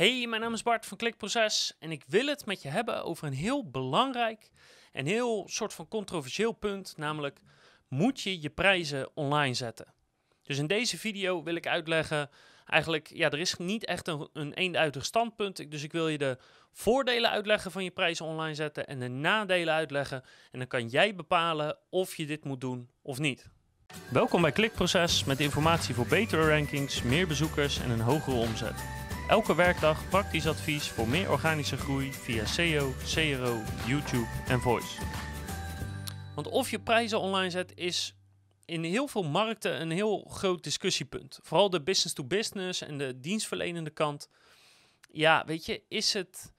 Hey, mijn naam is Bart van Klikproces en ik wil het met je hebben over een heel belangrijk en heel soort van controversieel punt, namelijk moet je je prijzen online zetten? Dus in deze video wil ik uitleggen, eigenlijk, ja, er is niet echt een, een eenduidig standpunt, dus ik wil je de voordelen uitleggen van je prijzen online zetten en de nadelen uitleggen en dan kan jij bepalen of je dit moet doen of niet. Welkom bij Klikproces met informatie voor betere rankings, meer bezoekers en een hogere omzet. Elke werkdag praktisch advies voor meer organische groei via SEO, CRO, YouTube en Voice. Want of je prijzen online zet is in heel veel markten een heel groot discussiepunt. Vooral de business-to-business en de dienstverlenende kant. Ja, weet je, is het,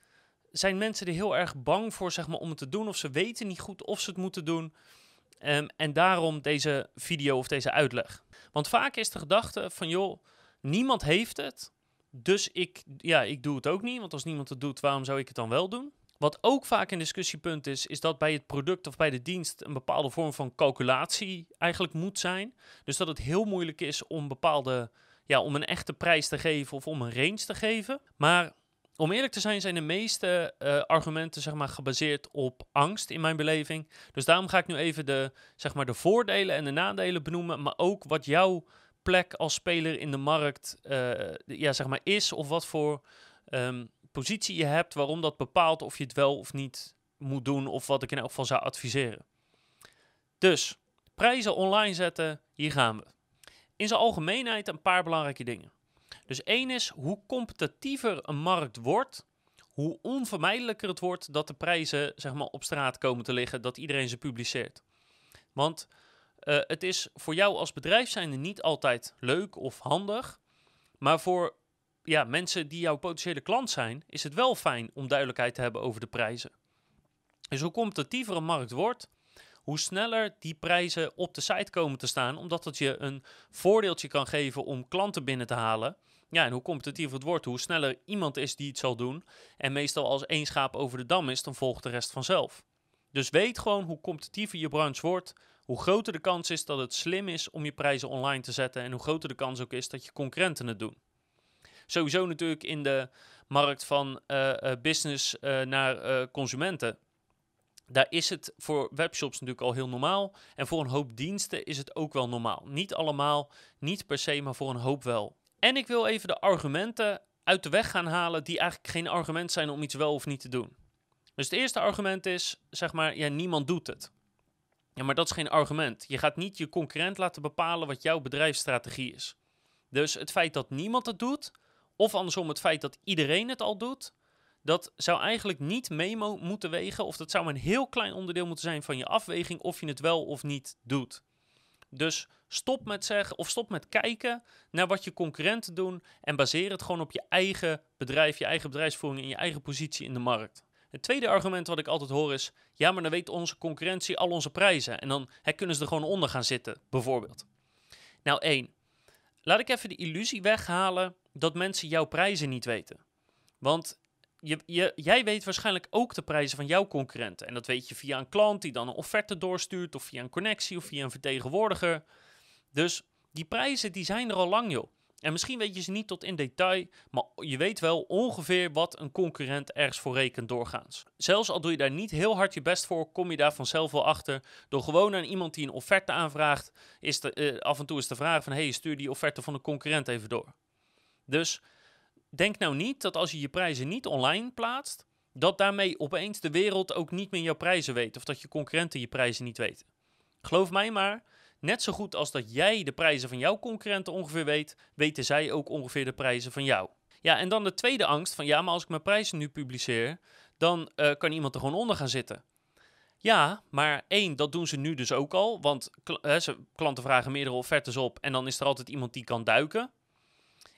zijn mensen er heel erg bang voor zeg maar, om het te doen? Of ze weten niet goed of ze het moeten doen? Um, en daarom deze video of deze uitleg. Want vaak is de gedachte van, joh, niemand heeft het. Dus ik, ja, ik doe het ook niet, want als niemand het doet, waarom zou ik het dan wel doen? Wat ook vaak een discussiepunt is, is dat bij het product of bij de dienst een bepaalde vorm van calculatie eigenlijk moet zijn. Dus dat het heel moeilijk is om bepaalde, ja, om een echte prijs te geven of om een range te geven. Maar om eerlijk te zijn, zijn de meeste uh, argumenten zeg maar, gebaseerd op angst in mijn beleving. Dus daarom ga ik nu even de, zeg maar, de voordelen en de nadelen benoemen, maar ook wat jouw plek als speler in de markt uh, ja, zeg maar is, of wat voor um, positie je hebt, waarom dat bepaalt of je het wel of niet moet doen, of wat ik in elk geval zou adviseren. Dus, prijzen online zetten, hier gaan we. In zijn algemeenheid een paar belangrijke dingen. Dus één is, hoe competitiever een markt wordt, hoe onvermijdelijker het wordt dat de prijzen zeg maar, op straat komen te liggen, dat iedereen ze publiceert. Want uh, het is voor jou als bedrijf zijnde niet altijd leuk of handig. Maar voor ja, mensen die jouw potentiële klant zijn, is het wel fijn om duidelijkheid te hebben over de prijzen. Dus hoe competitiever een markt wordt, hoe sneller die prijzen op de site komen te staan, omdat het je een voordeeltje kan geven om klanten binnen te halen. Ja, en hoe competitiever het wordt, hoe sneller iemand is die het zal doen. En meestal als één schaap over de dam is, dan volgt de rest vanzelf. Dus weet gewoon hoe competitiever je branche wordt, hoe groter de kans is dat het slim is om je prijzen online te zetten en hoe groter de kans ook is dat je concurrenten het doen. Sowieso natuurlijk in de markt van uh, business uh, naar consumenten. Daar is het voor webshops natuurlijk al heel normaal. En voor een hoop diensten is het ook wel normaal. Niet allemaal, niet per se, maar voor een hoop wel. En ik wil even de argumenten uit de weg gaan halen die eigenlijk geen argument zijn om iets wel of niet te doen. Dus het eerste argument is, zeg maar, ja, niemand doet het. Ja, maar dat is geen argument. Je gaat niet je concurrent laten bepalen wat jouw bedrijfsstrategie is. Dus het feit dat niemand het doet, of andersom het feit dat iedereen het al doet, dat zou eigenlijk niet mee moeten wegen, of dat zou een heel klein onderdeel moeten zijn van je afweging of je het wel of niet doet. Dus stop met zeggen of stop met kijken naar wat je concurrenten doen en baseer het gewoon op je eigen bedrijf, je eigen bedrijfsvoering en je eigen positie in de markt. Het tweede argument wat ik altijd hoor is: ja, maar dan weet onze concurrentie al onze prijzen. En dan hè, kunnen ze er gewoon onder gaan zitten, bijvoorbeeld. Nou, één. Laat ik even de illusie weghalen dat mensen jouw prijzen niet weten. Want je, jij weet waarschijnlijk ook de prijzen van jouw concurrenten. En dat weet je via een klant die dan een offerte doorstuurt, of via een connectie, of via een vertegenwoordiger. Dus die prijzen die zijn er al lang, joh. En misschien weet je ze niet tot in detail, maar je weet wel ongeveer wat een concurrent ergens voor rekent doorgaans. Zelfs al doe je daar niet heel hard je best voor, kom je daar vanzelf wel achter. Door gewoon aan iemand die een offerte aanvraagt, is de, uh, af en toe is de vraag van, hey, stuur die offerte van de concurrent even door. Dus denk nou niet dat als je je prijzen niet online plaatst, dat daarmee opeens de wereld ook niet meer jouw prijzen weet of dat je concurrenten je prijzen niet weten. Geloof mij maar, Net zo goed als dat jij de prijzen van jouw concurrenten ongeveer weet, weten zij ook ongeveer de prijzen van jou. Ja, en dan de tweede angst van ja, maar als ik mijn prijzen nu publiceer, dan uh, kan iemand er gewoon onder gaan zitten. Ja, maar één, dat doen ze nu dus ook al, want kl ze, klanten vragen meerdere offertes op en dan is er altijd iemand die kan duiken.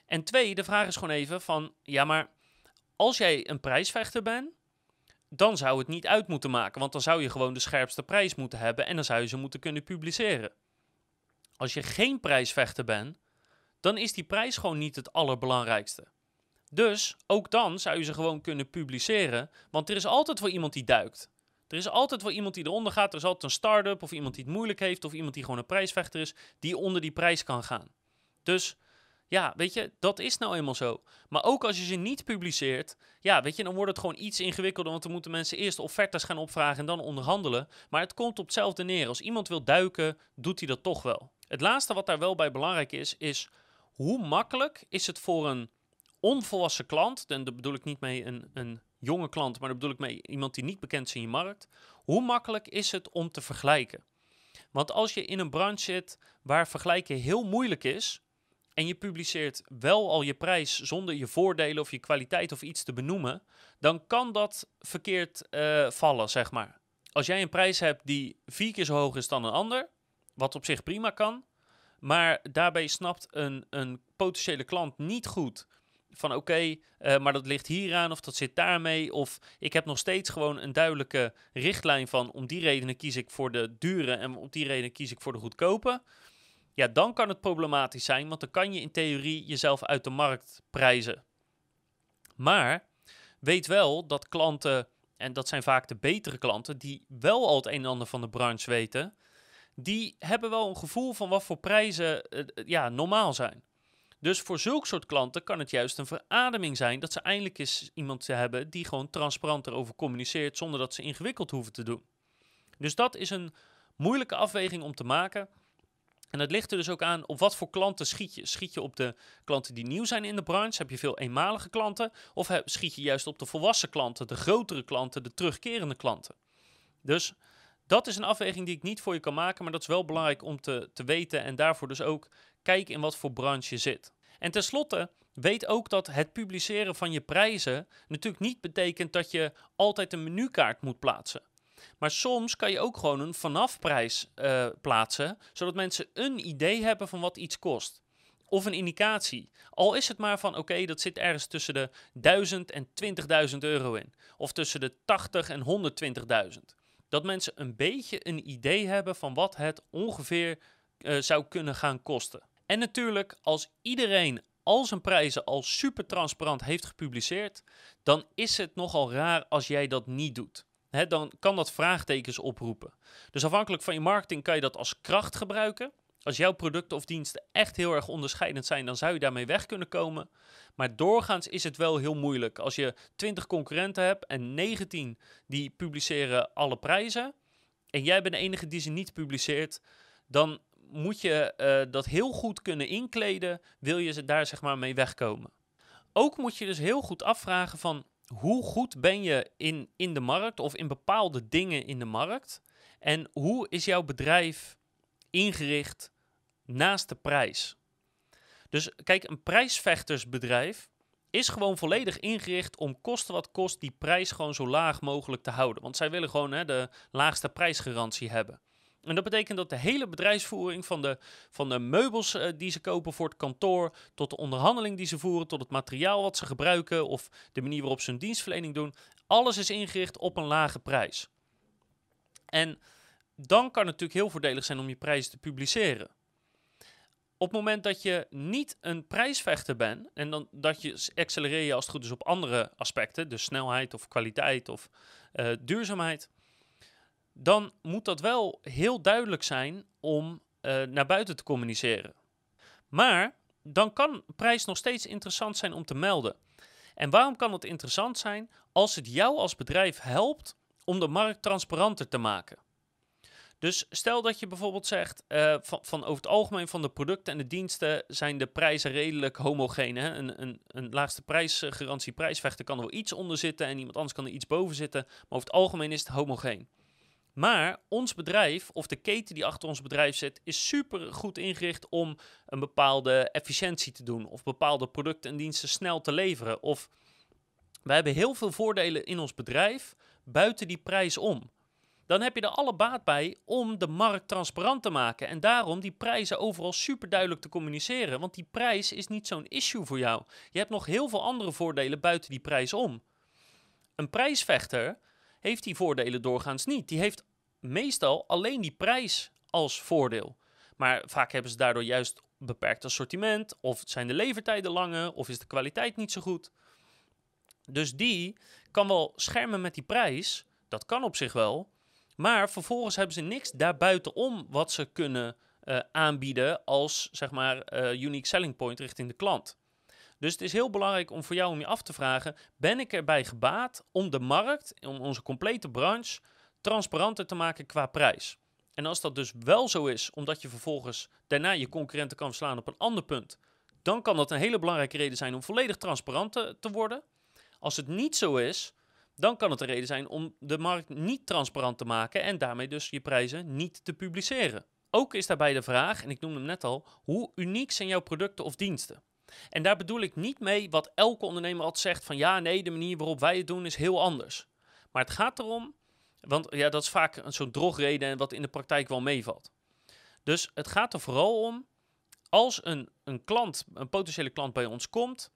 En twee, de vraag is gewoon even van, ja, maar als jij een prijsvechter bent, dan zou het niet uit moeten maken, want dan zou je gewoon de scherpste prijs moeten hebben en dan zou je ze moeten kunnen publiceren. Als je geen prijsvechter bent, dan is die prijs gewoon niet het allerbelangrijkste. Dus ook dan zou je ze gewoon kunnen publiceren, want er is altijd wel iemand die duikt. Er is altijd wel iemand die eronder gaat. Er is altijd een start-up of iemand die het moeilijk heeft of iemand die gewoon een prijsvechter is, die onder die prijs kan gaan. Dus Ja, weet je, dat is nou eenmaal zo. Maar ook als je ze niet publiceert, ja, weet je, dan wordt het gewoon iets ingewikkelder. Want dan moeten mensen eerst offertes gaan opvragen en dan onderhandelen. Maar het komt op hetzelfde neer. Als iemand wil duiken, doet hij dat toch wel. Het laatste wat daar wel bij belangrijk is, is hoe makkelijk is het voor een onvolwassen klant, en daar bedoel ik niet mee een, een jonge klant, maar daar bedoel ik mee iemand die niet bekend is in je markt, hoe makkelijk is het om te vergelijken? Want als je in een branche zit waar vergelijken heel moeilijk is, en je publiceert wel al je prijs zonder je voordelen of je kwaliteit of iets te benoemen, dan kan dat verkeerd uh, vallen, zeg maar. Als jij een prijs hebt die vier keer zo hoog is dan een ander, wat op zich prima kan, maar daarbij snapt een, een potentiële klant niet goed van oké, eh, maar dat ligt hieraan of dat zit daarmee. Of ik heb nog steeds gewoon een duidelijke richtlijn van om die redenen kies ik voor de dure en om die reden kies ik voor de goedkope. Ja, dan kan het problematisch zijn, want dan kan je in theorie jezelf uit de markt prijzen. Maar weet wel dat klanten, en dat zijn vaak de betere klanten, die wel al het een en ander van de branche weten, die hebben wel een gevoel van wat voor prijzen uh, ja, normaal zijn. Dus voor zulke soort klanten kan het juist een verademing zijn dat ze eindelijk eens iemand hebben die gewoon transparant erover communiceert zonder dat ze ingewikkeld hoeven te doen. Dus dat is een moeilijke afweging om te maken. En het ligt er dus ook aan op wat voor klanten schiet je. Schiet je op de klanten die nieuw zijn in de branche? Heb je veel eenmalige klanten? Of schiet je juist op de volwassen klanten, de grotere klanten, de terugkerende klanten? Dus dat is een afweging die ik niet voor je kan maken, maar dat is wel belangrijk om te, te weten en daarvoor dus ook kijk in wat voor branche je zit. En tenslotte, weet ook dat het publiceren van je prijzen natuurlijk niet betekent dat je altijd een menukaart moet plaatsen. Maar soms kan je ook gewoon een vanafprijs uh, plaatsen, zodat mensen een idee hebben van wat iets kost. Of een indicatie. Al is het maar van oké, dat zit ergens tussen de 1000 en 20.000 euro in. Of tussen de 80 en 120.000. Dat mensen een beetje een idee hebben van wat het ongeveer uh, zou kunnen gaan kosten. En natuurlijk, als iedereen al zijn prijzen al super transparant heeft gepubliceerd, dan is het nogal raar als jij dat niet doet. dan kan dat vraagtekens oproepen. Dus afhankelijk van je marketing kan je dat als kracht gebruiken. Als jouw producten of diensten echt heel erg onderscheidend zijn, dan zou je daarmee weg kunnen komen. Maar doorgaans is het wel heel moeilijk. Als je 20 concurrenten hebt en 19 die publiceren alle prijzen. En jij bent de enige die ze niet publiceert. Dan moet je uh, dat heel goed kunnen inkleden, wil je ze daar zeg maar mee wegkomen. Ook moet je dus heel goed afvragen van hoe goed ben je in, in de markt of in bepaalde dingen in de markt en hoe is jouw bedrijf ingericht naast de prijs. Dus kijk, een prijsvechtersbedrijf is gewoon volledig ingericht om kosten wat kost die prijs gewoon zo laag mogelijk te houden. Want zij willen gewoon hè, de laagste prijsgarantie hebben. En dat betekent dat de hele bedrijfsvoering van de, van de meubels uh, die ze kopen voor het kantoor, tot de onderhandeling die ze voeren, tot het materiaal wat ze gebruiken of de manier waarop ze hun dienstverlening doen, alles is ingericht op een lage prijs. En dan kan het natuurlijk heel voordelig zijn om je prijzen te publiceren. Op het moment dat je niet een prijsvechter bent en dan, dat je accelereer je als het goed is op andere aspecten, dus snelheid of kwaliteit of uh, duurzaamheid, dan moet dat wel heel duidelijk zijn om uh, naar buiten te communiceren. Maar dan kan prijs nog steeds interessant zijn om te melden. En waarom kan het interessant zijn als het jou als bedrijf helpt om de markt transparanter te maken? Dus stel dat je bijvoorbeeld zegt, uh, van, van, over het algemeen van de producten en de diensten zijn de prijzen redelijk homogeen. Een, een, een laagste prijsgarantie prijsvechter kan er wel iets onder zitten en iemand anders kan er iets boven zitten. Maar over het algemeen is het homogeen. Maar ons bedrijf, of de keten die achter ons bedrijf zit, is super goed ingericht om een bepaalde efficiëntie te doen. Of bepaalde producten en diensten snel te leveren. Of wij hebben heel veel voordelen in ons bedrijf buiten die prijs om. Dan heb je er alle baat bij om de markt transparant te maken. En daarom die prijzen overal super duidelijk te communiceren. Want die prijs is niet zo'n issue voor jou. Je hebt nog heel veel andere voordelen buiten die prijs om. Een prijsvechter heeft die voordelen doorgaans niet. Die heeft meestal alleen die prijs als voordeel. Maar vaak hebben ze daardoor juist beperkt assortiment, of zijn de levertijden langer, of is de kwaliteit niet zo goed. Dus die kan wel schermen met die prijs, dat kan op zich wel, maar vervolgens hebben ze niks daarbuitenom wat ze kunnen eh, aanbieden als zeg maar eh, unique selling point richting de klant. Dus het is heel belangrijk om voor jou om je af te vragen: ben ik erbij gebaat om de markt, om onze complete branche transparanter te maken qua prijs? En als dat dus wel zo is, omdat je vervolgens daarna je concurrenten kan verslaan op een ander punt, dan kan dat een hele belangrijke reden zijn om volledig transparant te, te worden. Als het niet zo is, dan kan het een reden zijn om de markt niet transparant te maken en daarmee dus je prijzen niet te publiceren. Ook is daarbij de vraag, en ik noemde hem net al, hoe uniek zijn jouw producten of diensten? En daar bedoel ik niet mee wat elke ondernemer altijd zegt van ja, nee, de manier waarop wij het doen is heel anders. Maar het gaat erom, want ja, dat is vaak zo'n drogreden wat in de praktijk wel meevalt. Dus het gaat er vooral om, als een, een klant, een potentiële klant bij ons komt,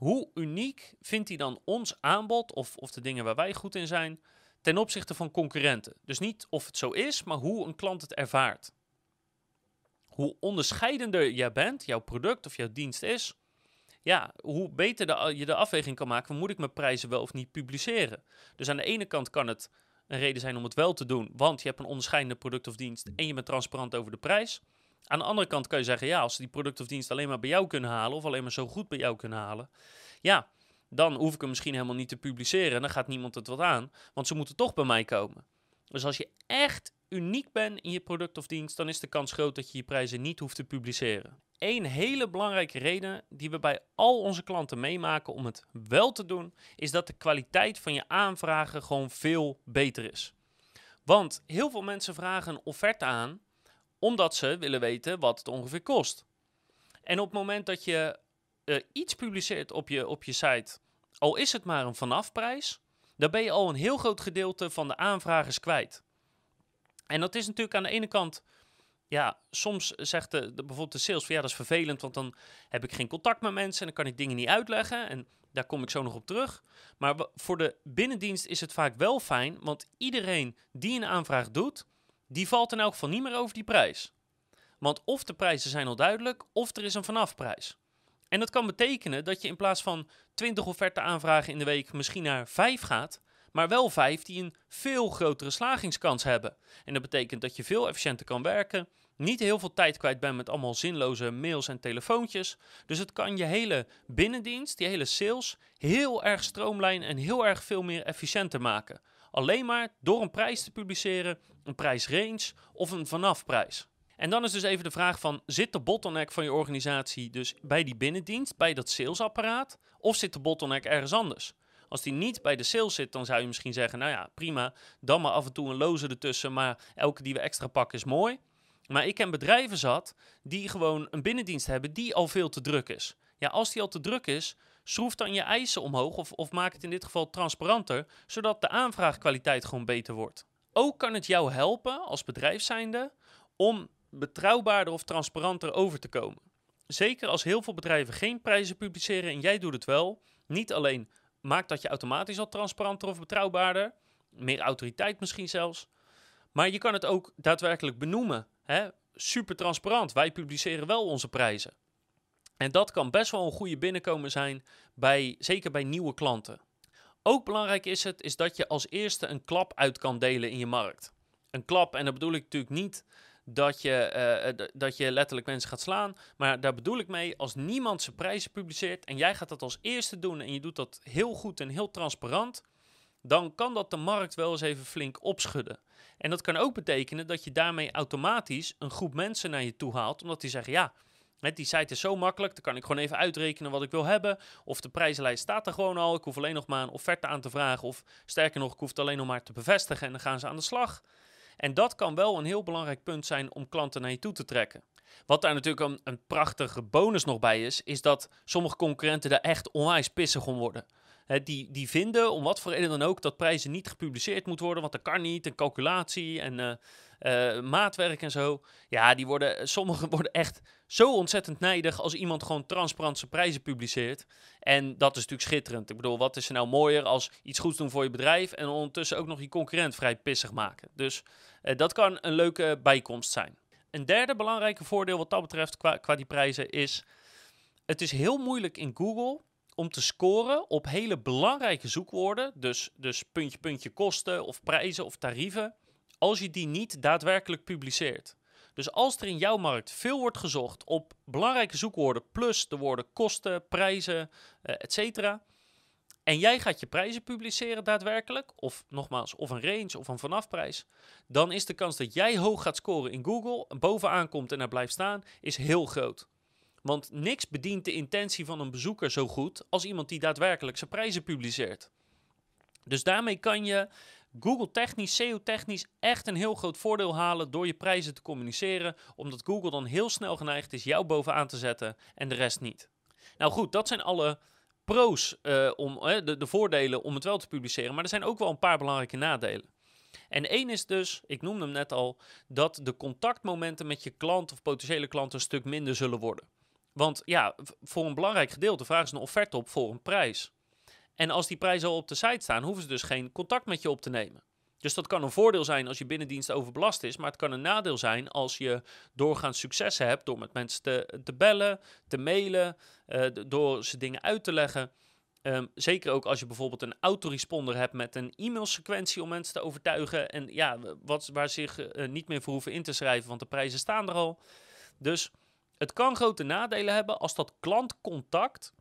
hoe uniek vindt hij dan ons aanbod of, of de dingen waar wij goed in zijn ten opzichte van concurrenten? Dus niet of het zo is, maar hoe een klant het ervaart. Hoe onderscheidender jij bent, jouw product of jouw dienst is, ja, hoe beter de, je de afweging kan maken, moet ik mijn prijzen wel of niet publiceren? Dus aan de ene kant kan het een reden zijn om het wel te doen, want je hebt een onderscheidende product of dienst en je bent transparant over de prijs. Aan de andere kant kan je zeggen, ja, als ze die product of dienst alleen maar bij jou kunnen halen, of alleen maar zo goed bij jou kunnen halen, ja, dan hoef ik hem misschien helemaal niet te publiceren. En dan gaat niemand het wat aan, want ze moeten toch bij mij komen. Dus als je echt uniek bent in je product of dienst, dan is de kans groot dat je je prijzen niet hoeft te publiceren. Een hele belangrijke reden die we bij al onze klanten meemaken om het wel te doen, is dat de kwaliteit van je aanvragen gewoon veel beter is. Want heel veel mensen vragen een offerte aan omdat ze willen weten wat het ongeveer kost. En op het moment dat je uh, iets publiceert op je, op je site, al is het maar een vanafprijs, dan ben je al een heel groot gedeelte van de aanvragers kwijt. En dat is natuurlijk aan de ene kant, ja, soms zegt de, de, bijvoorbeeld de sales van ja, dat is vervelend, want dan heb ik geen contact met mensen en dan kan ik dingen niet uitleggen. En daar kom ik zo nog op terug. Maar voor de binnendienst is het vaak wel fijn, want iedereen die een aanvraag doet, die valt in elk geval niet meer over die prijs. Want of de prijzen zijn al duidelijk, of er is een vanafprijs. En dat kan betekenen dat je in plaats van 20 offerte aanvragen in de week misschien naar 5 gaat, maar wel 5 die een veel grotere slagingskans hebben. En dat betekent dat je veel efficiënter kan werken, niet heel veel tijd kwijt bent met allemaal zinloze mails en telefoontjes. Dus het kan je hele binnendienst, die hele sales, heel erg stroomlijnen en heel erg veel meer efficiënter maken. Alleen maar door een prijs te publiceren, een prijsrange of een vanafprijs. En dan is dus even de vraag van, zit de bottleneck van je organisatie dus bij die binnendienst, bij dat salesapparaat, of zit de bottleneck ergens anders? Als die niet bij de sales zit, dan zou je misschien zeggen, nou ja, prima, dan maar af en toe een loze ertussen, maar elke die we extra pakken is mooi. Maar ik ken bedrijven zat die gewoon een binnendienst hebben die al veel te druk is. Ja, als die al te druk is, schroef dan je eisen omhoog of, of maak het in dit geval transparanter, zodat de aanvraagkwaliteit gewoon beter wordt. Ook kan het jou helpen als bedrijf om betrouwbaarder of transparanter over te komen. Zeker als heel veel bedrijven geen prijzen publiceren en jij doet het wel. Niet alleen maakt dat je automatisch al transparanter of betrouwbaarder, meer autoriteit misschien zelfs. Maar je kan het ook daadwerkelijk benoemen. Hè? Super transparant, wij publiceren wel onze prijzen. En dat kan best wel een goede binnenkomen zijn, bij, zeker bij nieuwe klanten. Ook belangrijk is het is dat je als eerste een klap uit kan delen in je markt. Een klap, en dat bedoel ik natuurlijk niet dat je, uh, dat je letterlijk mensen gaat slaan. Maar daar bedoel ik mee, als niemand zijn prijzen publiceert en jij gaat dat als eerste doen en je doet dat heel goed en heel transparant, dan kan dat de markt wel eens even flink opschudden. En dat kan ook betekenen dat je daarmee automatisch een groep mensen naar je toe haalt, omdat die zeggen, ja, die site is zo makkelijk, dan kan ik gewoon even uitrekenen wat ik wil hebben. Of de prijzenlijst staat er gewoon al, ik hoef alleen nog maar een offerte aan te vragen. Of sterker nog, ik hoef het alleen nog maar te bevestigen en dan gaan ze aan de slag. En dat kan wel een heel belangrijk punt zijn om klanten naar je toe te trekken. Wat daar natuurlijk een prachtige bonus nog bij is, is dat sommige concurrenten daar echt onwijs pissig om worden. Die, die vinden, om wat voor reden dan ook, dat prijzen niet gepubliceerd moeten worden, want dat kan niet, een calculatie en uh, uh, maatwerk en zo. Ja, die worden, sommigen worden echt zo ontzettend nijdig als iemand gewoon transparant zijn prijzen publiceert. En dat is natuurlijk schitterend. Ik bedoel, wat is er nou mooier als iets goeds doen voor je bedrijf en ondertussen ook nog je concurrent vrij pissig maken. Dus dat kan een leuke bijkomst zijn. Een derde belangrijke voordeel wat dat betreft qua, qua die prijzen is... Het is heel moeilijk in Google om te scoren op hele belangrijke zoekwoorden. Dus, dus puntje, puntje kosten of prijzen of tarieven. Als je die niet daadwerkelijk publiceert. Dus als er in jouw markt veel wordt gezocht op belangrijke zoekwoorden plus de woorden kosten, prijzen, uh, et cetera, en jij gaat je prijzen publiceren daadwerkelijk, of nogmaals, of een range of een vanafprijs, dan is de kans dat jij hoog gaat scoren in Google, bovenaan komt en daar blijft staan, is heel groot. Want niks bedient de intentie van een bezoeker zo goed als iemand die daadwerkelijk zijn prijzen publiceert. Dus daarmee kan je Google technisch, SEO technisch echt een heel groot voordeel halen door je prijzen te communiceren, omdat Google dan heel snel geneigd is jou bovenaan te zetten en de rest niet. Nou goed, dat zijn alle pro's, uh, om, de, de voordelen om het wel te publiceren, maar er zijn ook wel een paar belangrijke nadelen. En één is dus, ik noemde hem net al, dat de contactmomenten met je klant of potentiële klant een stuk minder zullen worden. Want ja, voor een belangrijk gedeelte vragen ze een offerte op voor een prijs. En als die prijzen al op de site staan, hoeven ze dus geen contact met je op te nemen. Dus dat kan een voordeel zijn als je binnendienst overbelast is, maar het kan een nadeel zijn als je doorgaans succes hebt door met mensen te, te bellen, te mailen, uh, door ze dingen uit te leggen. Um, zeker ook als je bijvoorbeeld een autoresponder hebt met een e-mailsequentie om mensen te overtuigen. En ja, wat, waar zich uh, niet meer voor hoeven in te schrijven, want de prijzen staan er al. Dus het kan grote nadelen hebben als dat klantcontact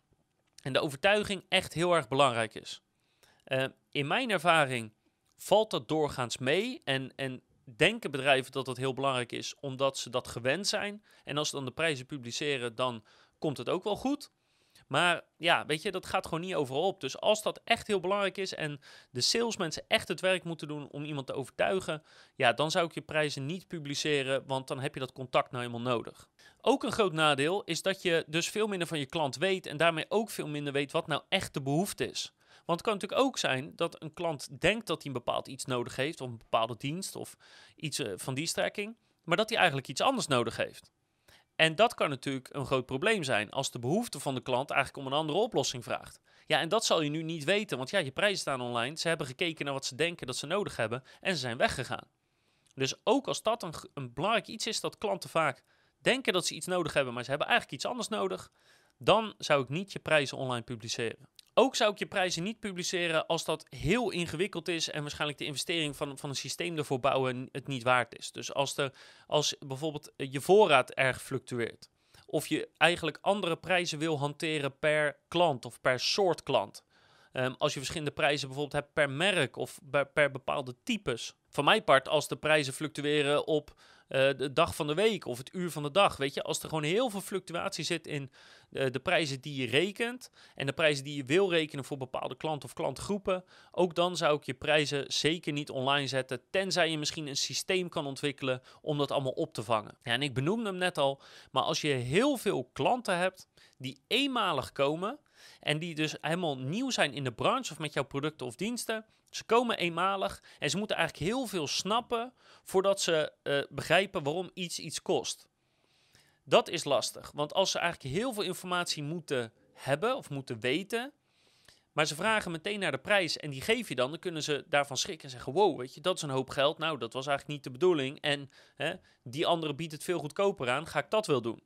en de overtuiging echt heel erg belangrijk is. Uh, in mijn ervaring valt dat doorgaans mee en, en denken bedrijven dat dat heel belangrijk is omdat ze dat gewend zijn. En als ze dan de prijzen publiceren, dan komt het ook wel goed. Maar ja, weet je, dat gaat gewoon niet overal op. Dus als dat echt heel belangrijk is en de salesmensen echt het werk moeten doen om iemand te overtuigen, ja, dan zou ik je prijzen niet publiceren, want dan heb je dat contact nou helemaal nodig. Ook een groot nadeel is dat je dus veel minder van je klant weet en daarmee ook veel minder weet wat nou echt de behoefte is. Want het kan natuurlijk ook zijn dat een klant denkt dat hij een bepaald iets nodig heeft, of een bepaalde dienst of iets eh, van die strekking, maar dat hij eigenlijk iets anders nodig heeft. En dat kan natuurlijk een groot probleem zijn als de behoefte van de klant eigenlijk om een andere oplossing vraagt. Ja, en dat zal je nu niet weten, want ja, je prijzen staan online. Ze hebben gekeken naar wat ze denken dat ze nodig hebben en ze zijn weggegaan. Dus ook als dat een, een belangrijk iets is dat klanten vaak denken dat ze iets nodig hebben, maar ze hebben eigenlijk iets anders nodig, dan zou ik niet je prijzen online publiceren. Ook zou ik je prijzen niet publiceren als dat heel ingewikkeld is en waarschijnlijk de investering van, van een systeem ervoor bouwen het niet waard is. Dus als, de, als bijvoorbeeld je voorraad erg fluctueert, of je eigenlijk andere prijzen wil hanteren per klant of per soort klant. Um, als je verschillende prijzen bijvoorbeeld hebt per merk of per, per bepaalde types. Van mijn part, als de prijzen fluctueren op uh, de dag van de week of het uur van de dag. Weet je, als er gewoon heel veel fluctuatie zit in uh, de prijzen die je rekent en de prijzen die je wil rekenen voor bepaalde klanten of klantgroepen, ook dan zou ik je prijzen zeker niet online zetten, tenzij je misschien een systeem kan ontwikkelen om dat allemaal op te vangen. Ja, en ik benoemde hem net al, maar als je heel veel klanten hebt die eenmalig komen en die dus helemaal nieuw zijn in de branche of met jouw producten of diensten, ze komen eenmalig en ze moeten eigenlijk heel veel snappen voordat ze uh, begrijpen waarom iets iets kost. Dat is lastig, want als ze eigenlijk heel veel informatie moeten hebben of moeten weten, maar ze vragen meteen naar de prijs en die geef je dan, dan kunnen ze daarvan schrikken en zeggen: Wow, weet je, dat is een hoop geld. Nou, dat was eigenlijk niet de bedoeling. En hè, die andere biedt het veel goedkoper aan, ga ik dat wel doen.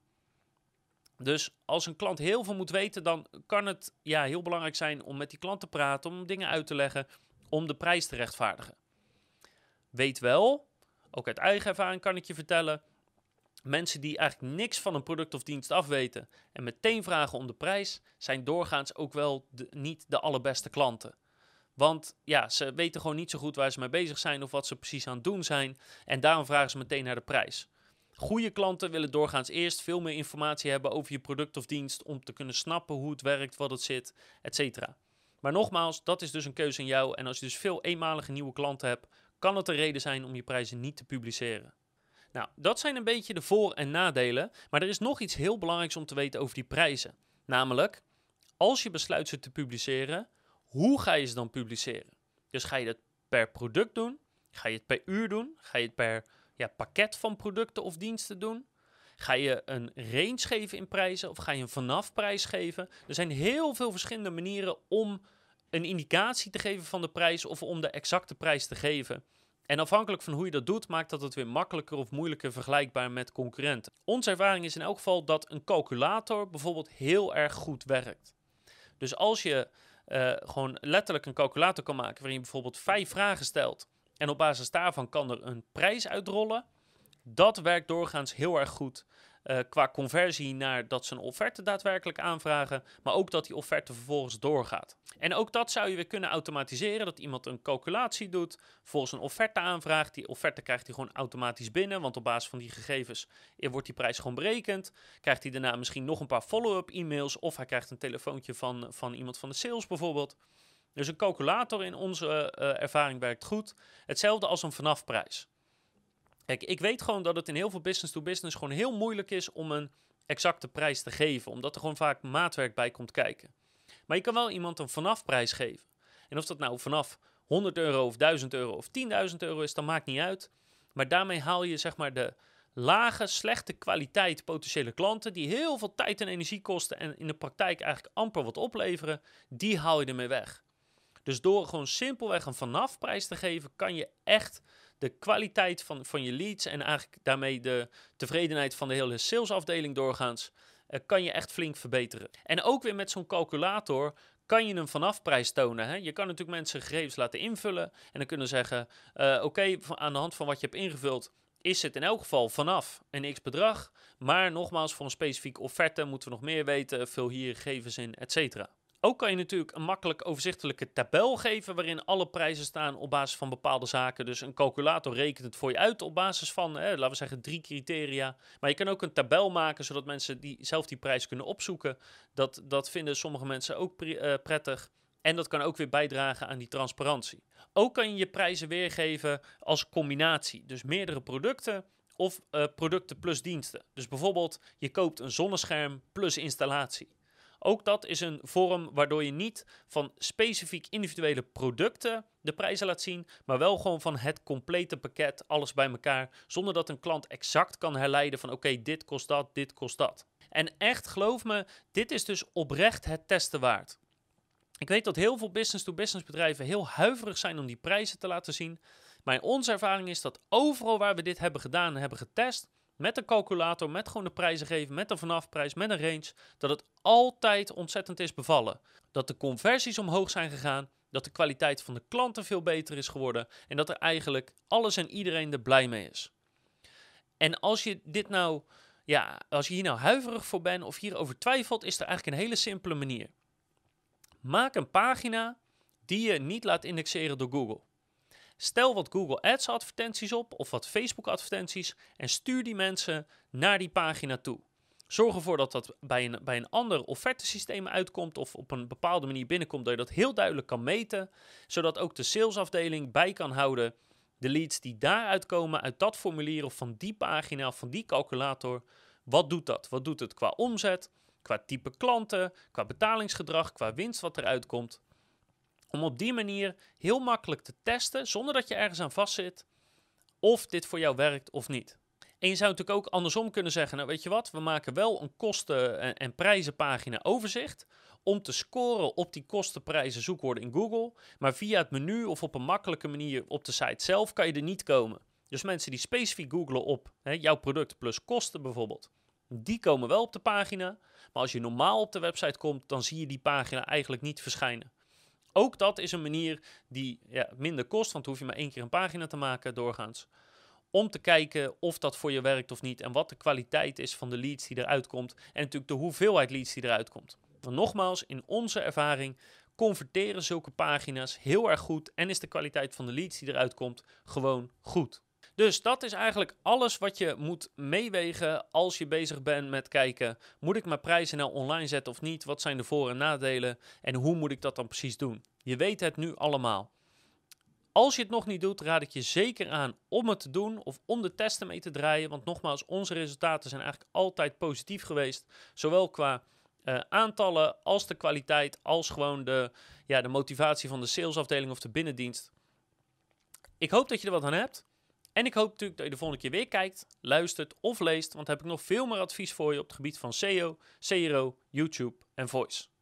Dus als een klant heel veel moet weten, dan kan het ja, heel belangrijk zijn om met die klant te praten, om dingen uit te leggen, om de prijs te rechtvaardigen. Weet wel, ook uit eigen ervaring kan ik je vertellen, mensen die eigenlijk niks van een product of dienst afweten en meteen vragen om de prijs, zijn doorgaans ook wel niet de allerbeste klanten. Want ja, ze weten gewoon niet zo goed waar ze mee bezig zijn of wat ze precies aan het doen zijn. En daarom vragen ze meteen naar de prijs. Goede klanten willen doorgaans eerst veel meer informatie hebben over je product of dienst om te kunnen snappen hoe het werkt, wat het zit, etc. Maar nogmaals, dat is dus een keuze aan jou. En als je dus veel eenmalige nieuwe klanten hebt, kan het een reden zijn om je prijzen niet te publiceren. Nou, dat zijn een beetje de voor- en nadelen. Maar er is nog iets heel belangrijks om te weten over die prijzen. Namelijk, als je besluit ze te publiceren, hoe ga je ze dan publiceren? Dus ga je het per product doen? Ga je het per uur doen? Ga je het per ja, pakket van producten of diensten doen? Ga je een range geven in prijzen of ga je een vanaf prijs geven? Er zijn heel veel verschillende manieren om een indicatie te geven van de prijs of om de exacte prijs te geven. En afhankelijk van hoe je dat doet, maakt dat het weer makkelijker of moeilijker vergelijkbaar met concurrenten. Onze ervaring is in elk geval dat een calculator bijvoorbeeld heel erg goed werkt. Dus als je uh, gewoon letterlijk een calculator kan maken waarin je bijvoorbeeld vijf vragen stelt en op basis daarvan kan er een prijs uitrollen, Dat werkt doorgaans heel erg goed. Uh, qua conversie naar dat ze een offerte daadwerkelijk aanvragen, maar ook dat die offerte vervolgens doorgaat. En ook dat zou je weer kunnen automatiseren, dat iemand een calculatie doet, volgens een offerte aanvraagt. Die offerte krijgt hij gewoon automatisch binnen, want op basis van die gegevens wordt die prijs gewoon berekend. Krijgt hij daarna misschien nog een paar follow-up e-mails of hij krijgt een telefoontje van, van iemand van de sales bijvoorbeeld. Dus een calculator in onze uh, ervaring werkt goed. Hetzelfde als een vanafprijs. Kijk, ik weet gewoon dat het in heel veel business-to-business gewoon heel moeilijk is om een exacte prijs te geven, omdat er gewoon vaak maatwerk bij komt kijken. Maar je kan wel iemand een vanafprijs geven. En of dat nou vanaf 100 euro of 1000 euro of 10.000 euro is, dat maakt niet uit. Maar daarmee haal je zeg maar de lage, slechte kwaliteit potentiële klanten die heel veel tijd en energie kosten en in de praktijk eigenlijk amper wat opleveren, die haal je ermee weg. Dus door gewoon simpelweg een vanafprijs te geven, kan je echt de kwaliteit van, van je leads en eigenlijk daarmee de tevredenheid van de hele salesafdeling doorgaans, uh, kan je echt flink verbeteren. En ook weer met zo'n calculator kan je een vanafprijs tonen. Hè? Je kan natuurlijk mensen gegevens laten invullen en dan kunnen zeggen, uh, oké, aan de hand van wat je hebt ingevuld, is het in elk geval vanaf een x bedrag. Maar nogmaals, voor een specifieke offerte moeten we nog meer weten, vul hier gegevens in, et cetera. Ook kan je natuurlijk een makkelijk overzichtelijke tabel geven waarin alle prijzen staan op basis van bepaalde zaken. Dus een calculator rekent het voor je uit op basis van, hè, laten we zeggen, drie criteria. Maar je kan ook een tabel maken zodat mensen die, zelf die prijs kunnen opzoeken. Dat, dat vinden sommige mensen ook uh, prettig. En dat kan ook weer bijdragen aan die transparantie. Ook kan je je prijzen weergeven als combinatie. Dus meerdere producten of uh, producten plus diensten. Dus bijvoorbeeld je koopt een zonnescherm plus installatie. Ook dat is een vorm waardoor je niet van specifiek individuele producten de prijzen laat zien, maar wel gewoon van het complete pakket, alles bij elkaar, zonder dat een klant exact kan herleiden van oké, dit kost dat, dit kost dat. En echt, geloof me, dit is dus oprecht het testen waard. Ik weet dat heel veel business-to-business bedrijven heel huiverig zijn om die prijzen te laten zien. Maar onze ervaring is dat overal waar we dit hebben gedaan en hebben getest, met een calculator, met gewoon de prijzen geven, met een vanafprijs, met een range, dat het altijd ontzettend is bevallen. Dat de conversies omhoog zijn gegaan, dat de kwaliteit van de klanten veel beter is geworden en dat er eigenlijk alles en iedereen er blij mee is. En als je dit nou, ja, als je hier nou huiverig voor bent of hierover twijfelt, is er eigenlijk een hele simpele manier. Maak een pagina die je niet laat indexeren door Google. Stel wat Google Ads advertenties op of wat Facebook advertenties en stuur die mensen naar die pagina toe. Zorg ervoor dat dat bij een, bij een ander offertesysteem uitkomt of op een bepaalde manier binnenkomt, dat je dat heel duidelijk kan meten, zodat ook de salesafdeling bij kan houden de leads die daaruit komen, uit dat formulier of van die pagina of van die calculator. Wat doet dat? Wat doet het qua omzet, qua type klanten, qua betalingsgedrag, qua winst wat eruit komt? Om op die manier heel makkelijk te testen, zonder dat je ergens aan vastzit, of dit voor jou werkt of niet. En je zou natuurlijk ook andersom kunnen zeggen, nou weet je wat, we maken wel een kosten- en prijzenpagina overzicht om te scoren op die kostenprijzen zoekwoorden in Google. Maar via het menu of op een makkelijke manier op de site zelf kan je er niet komen. Dus mensen die specifiek googlen op hè, jouw product plus kosten bijvoorbeeld, die komen wel op de pagina. Maar als je normaal op de website komt, dan zie je die pagina eigenlijk niet verschijnen. Ook dat is een manier die ja, minder kost, want hoef je maar één keer een pagina te maken doorgaans. Om te kijken of dat voor je werkt of niet en wat de kwaliteit is van de leads die eruit komt en natuurlijk de hoeveelheid leads die eruit komt. Want nogmaals, in onze ervaring converteren zulke pagina's heel erg goed en is de kwaliteit van de leads die eruit komt gewoon goed. Dus dat is eigenlijk alles wat je moet meewegen als je bezig bent met kijken: moet ik mijn prijzen nou online zetten of niet? Wat zijn de voor- en nadelen? En hoe moet ik dat dan precies doen? Je weet het nu allemaal. Als je het nog niet doet, raad ik je zeker aan om het te doen of om de testen mee te draaien. Want nogmaals, onze resultaten zijn eigenlijk altijd positief geweest. Zowel qua uh, aantallen als de kwaliteit, als gewoon de, ja, de motivatie van de salesafdeling of de binnendienst. Ik hoop dat je er wat aan hebt. En ik hoop natuurlijk dat je de volgende keer weer kijkt, luistert of leest, want heb ik nog veel meer advies voor je op het gebied van SEO, CRO, YouTube en Voice.